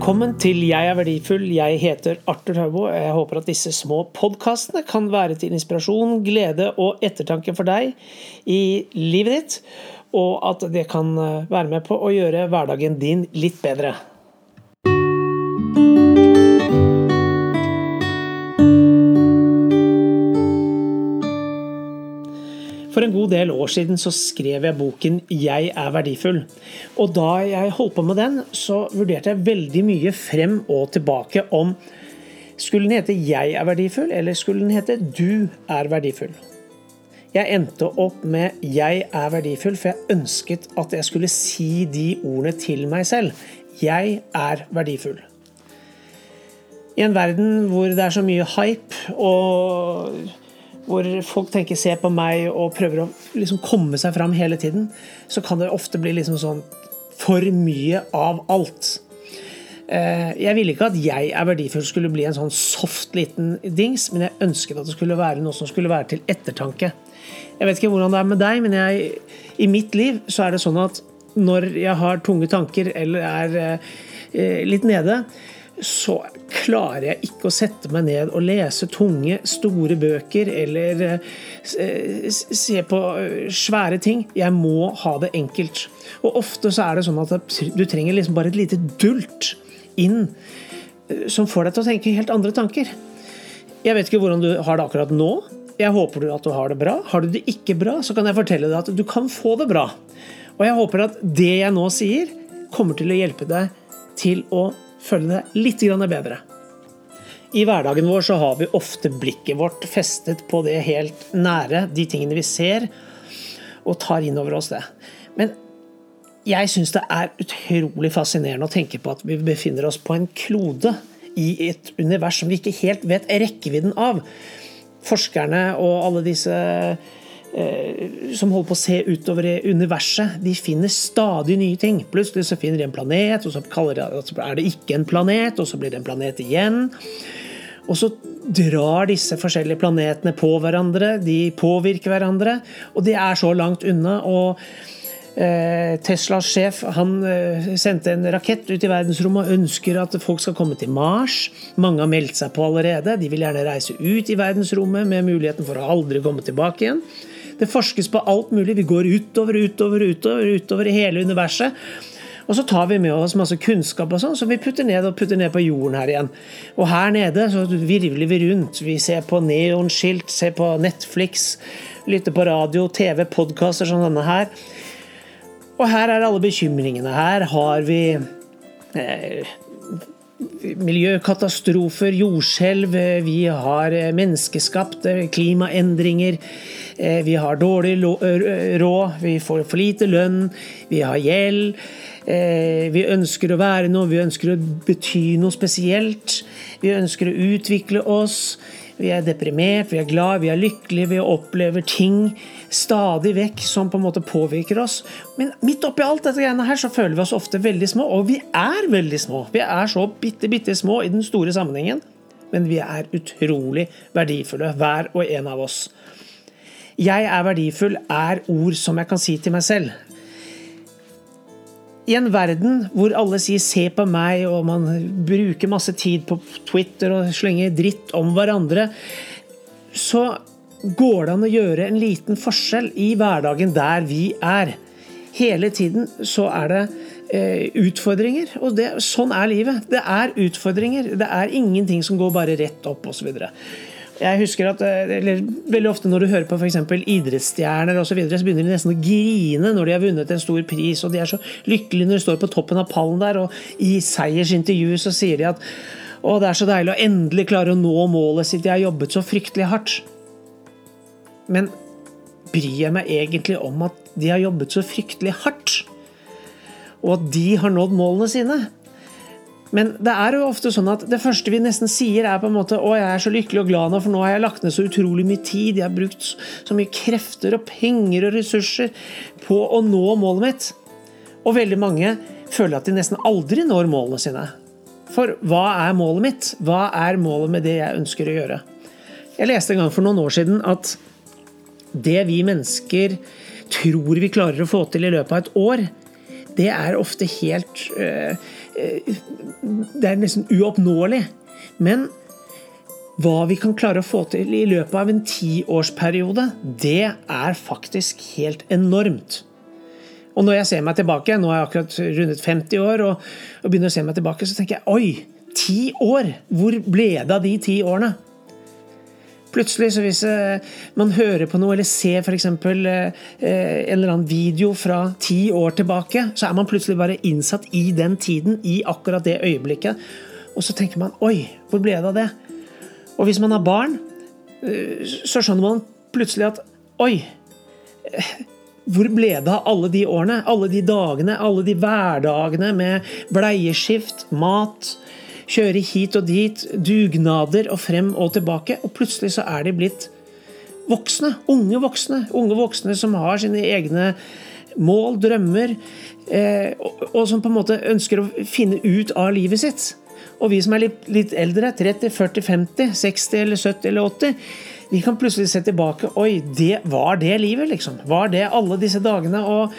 Velkommen til Jeg er verdifull. Jeg heter Arthur Haubo. Jeg håper at disse små podkastene kan være til inspirasjon, glede og ettertanke for deg i livet ditt, og at det kan være med på å gjøre hverdagen din litt bedre. For en god del år siden så skrev jeg boken 'Jeg er verdifull'. Og da jeg holdt på med den, så vurderte jeg veldig mye frem og tilbake om skulle den hete 'Jeg er verdifull', eller skulle den hete 'Du er verdifull'? Jeg endte opp med 'Jeg er verdifull', for jeg ønsket at jeg skulle si de ordene til meg selv. Jeg er verdifull. I en verden hvor det er så mye hype og hvor folk tenker 'se på meg' og prøver å liksom komme seg fram hele tiden, så kan det ofte bli liksom sånn for mye av alt. Jeg ville ikke at 'jeg er verdifull' skulle bli en sånn soft liten dings, men jeg ønsket at det skulle være noe som skulle være til ettertanke. Jeg vet ikke hvordan det er med deg, men jeg, i mitt liv så er det sånn at når jeg har tunge tanker eller er litt nede, så klarer jeg ikke å sette meg ned og lese tunge, store bøker eller se på svære ting. Jeg må ha det enkelt. Og ofte så er det sånn at du trenger liksom bare et lite dult inn som får deg til å tenke helt andre tanker. Jeg vet ikke hvordan du har det akkurat nå. Jeg håper du at du har det bra. Har du det ikke bra, så kan jeg fortelle deg at du kan få det bra. Og jeg håper at det jeg nå sier, kommer til å hjelpe deg til å føle deg litt bedre. I hverdagen vår så har vi ofte blikket vårt festet på det helt nære, de tingene vi ser, og tar inn over oss det. Men jeg syns det er utrolig fascinerende å tenke på at vi befinner oss på en klode i et univers som vi ikke helt vet rekkevidden av. Forskerne og alle disse som holder på å se utover i universet, de finner stadig nye ting. Plutselig så finner de en planet, og så er det ikke en planet, og så blir det en planet igjen. Og så drar disse forskjellige planetene på hverandre, de påvirker hverandre, og de er så langt unna. og Teslas sjef han sendte en rakett ut i verdensrommet og ønsker at folk skal komme til Mars. Mange har meldt seg på allerede. De vil gjerne reise ut i verdensrommet med muligheten for å aldri komme tilbake igjen. Det forskes på alt mulig. Vi går utover, utover, utover, utover i hele universet. Og så tar vi med oss masse kunnskap og sånn, som vi putter ned og putter ned på jorden her igjen. Og her nede så virvler vi rundt. Vi ser på neonskilt, ser på Netflix, lytter på radio, TV, podkaster som denne her. Og her er alle bekymringene. Her har vi eh, miljøkatastrofer, jordskjelv, vi har menneskeskapte klimaendringer. Vi har dårlig råd, vi får for lite lønn, vi har gjeld. Vi ønsker å være noe, vi ønsker å bety noe spesielt. Vi ønsker å utvikle oss. Vi er deprimert, vi er glad, vi er lykkelige, vi opplever ting stadig vekk som på en måte påvirker oss. Men midt oppi alt dette greiene her så føler vi oss ofte veldig små, og vi er veldig små. Vi er så bitte, bitte små i den store sammenhengen, men vi er utrolig verdifulle, hver og en av oss. Jeg er verdifull er ord som jeg kan si til meg selv. I en verden hvor alle sier 'se på meg', og man bruker masse tid på Twitter og slenger dritt om hverandre, så går det an å gjøre en liten forskjell i hverdagen der vi er. Hele tiden så er det eh, utfordringer, og det, sånn er livet. Det er utfordringer. Det er ingenting som går bare rett opp, osv. Jeg husker at eller, Veldig ofte når du hører på f.eks. idrettsstjerner og så, videre, så begynner de nesten å grine når de har vunnet en stor pris. og De er så lykkelige når de står på toppen av pallen der, og i seiersintervju så sier de at å, det er så deilig å endelig klare å nå målet sitt. Jeg har jobbet så fryktelig hardt. Men bryr jeg meg egentlig om at de har jobbet så fryktelig hardt? Og at de har nådd målene sine? Men det er jo ofte sånn at det første vi nesten sier, er på en måte 'Å, jeg er så lykkelig og glad nå, for nå har jeg lagt ned så utrolig mye tid.' 'Jeg har brukt så mye krefter og penger og ressurser på å nå målet mitt.' Og veldig mange føler at de nesten aldri når målene sine. For hva er målet mitt? Hva er målet med det jeg ønsker å gjøre? Jeg leste en gang for noen år siden at det vi mennesker tror vi klarer å få til i løpet av et år, det er ofte helt uh, Det er nesten uoppnåelig. Men hva vi kan klare å få til i løpet av en tiårsperiode, det er faktisk helt enormt. Og når jeg ser meg tilbake, nå har jeg akkurat rundet 50 år, og, og begynner å se meg tilbake, så tenker jeg oi, ti år! Hvor ble det av de ti årene? Plutselig, så hvis eh, man hører på noe eller ser f.eks. Eh, en eller annen video fra ti år tilbake, så er man plutselig bare innsatt i den tiden, i akkurat det øyeblikket. Og så tenker man oi, hvor ble det av det? Og hvis man har barn, eh, så skjønner man plutselig at oi, hvor ble det av alle de årene? Alle de dagene, alle de hverdagene med bleieskift, mat, kjøre hit og dit, dugnader og frem og tilbake. Og plutselig så er de blitt voksne. Unge voksne. Unge voksne som har sine egne mål, drømmer, eh, og, og, som på en måte ønsker å finne ut av livet sitt. Og vi som er litt, litt eldre, 30, 40, 50, 60 eller 70 eller 80, vi kan plutselig se tilbake Oi, det var det livet, liksom. Var det alle disse dagene? og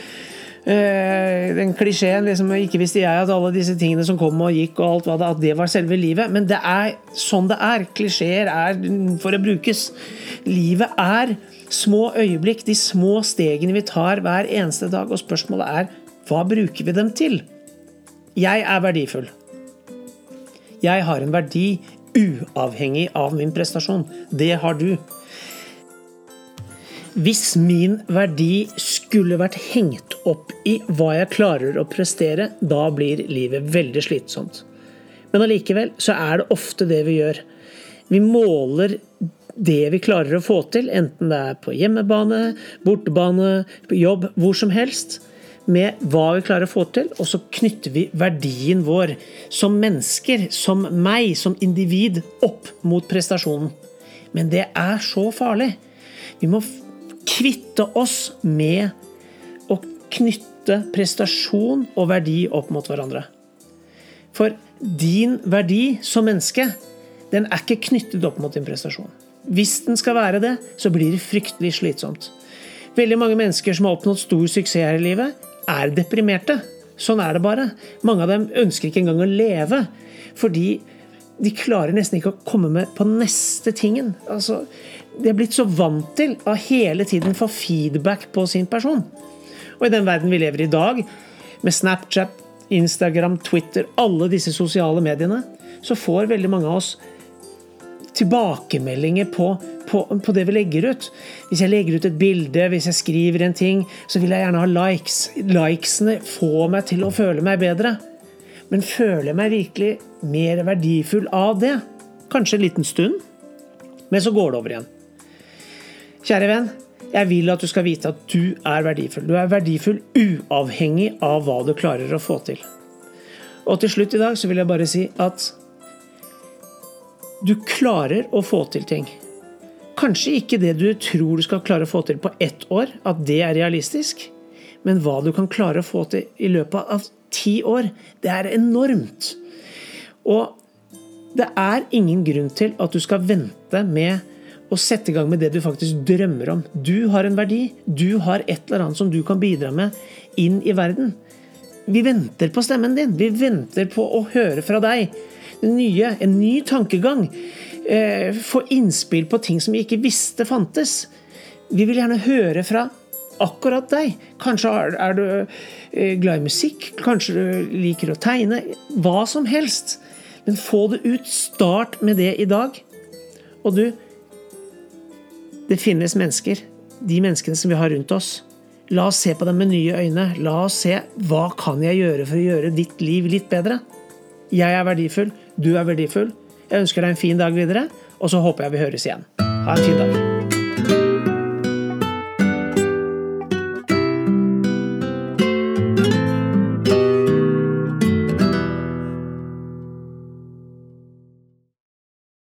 den klisjeen liksom, Ikke visste jeg at alle disse tingene som kom og gikk, og alt hva det, at det var selve livet. Men det er sånn det er. Klisjeer er for å brukes. Livet er små øyeblikk, de små stegene vi tar hver eneste dag. Og spørsmålet er hva bruker vi dem til? Jeg er verdifull. Jeg har en verdi uavhengig av min prestasjon. Det har du. Hvis min verdi skulle vært hengt opp i hva jeg klarer å prestere, da blir livet veldig slitsomt. Men allikevel så er det ofte det vi gjør. Vi måler det vi klarer å få til, enten det er på hjemmebane, bortebane, jobb, hvor som helst, med hva vi klarer å få til, og så knytter vi verdien vår som mennesker, som meg, som individ, opp mot prestasjonen. Men det er så farlig. Vi må kvitte oss med å knytte prestasjon og verdi opp mot hverandre. For din verdi som menneske, den er ikke knyttet opp mot din prestasjon. Hvis den skal være det, så blir det fryktelig slitsomt. Veldig mange mennesker som har oppnådd stor suksess her i livet, er deprimerte. Sånn er det bare. Mange av dem ønsker ikke engang å leve. Fordi de klarer nesten ikke å komme med på neste tingen. Altså, de er blitt så vant til å hele tiden få feedback på sin person. Og i den verden vi lever i i dag, med Snapchat, Instagram, Twitter, alle disse sosiale mediene, så får veldig mange av oss tilbakemeldinger på, på, på, det vi legger ut. Hvis jeg legger ut et bilde, hvis jeg skriver en ting, så vil jeg gjerne ha likes. Likesene får meg til å føle meg bedre. Men føler jeg meg virkelig mer verdifull av det? Kanskje en liten stund, men så går det over igjen. Kjære venn, jeg vil at du skal vite at du er verdifull. Du er verdifull uavhengig av hva du klarer å få til. Og til slutt i dag så vil jeg bare si at du klarer å få til ting. Kanskje ikke det du tror du skal klare å få til på ett år, at det er realistisk. Men hva du kan klare å få til i løpet av ti år, det er enormt. Og det er ingen grunn til at du skal vente med å sette i gang med det du faktisk drømmer om. Du har en verdi. Du har et eller annet som du kan bidra med inn i verden. Vi venter på stemmen din. Vi venter på å høre fra deg. Nye, en ny tankegang. Eh, få innspill på ting som vi ikke visste fantes. Vi vil gjerne høre fra akkurat deg. Kanskje er du eh, glad i musikk, kanskje du liker å tegne. Hva som helst. Men få det ut. Start med det i dag. Og du, det finnes mennesker, de menneskene som vi har rundt oss. La oss se på dem med nye øyne. La oss se hva kan jeg gjøre for å gjøre ditt liv litt bedre. Jeg er verdifull, du er verdifull. Jeg ønsker deg en fin dag videre, og så håper jeg vi høres igjen. Ha en fin dag.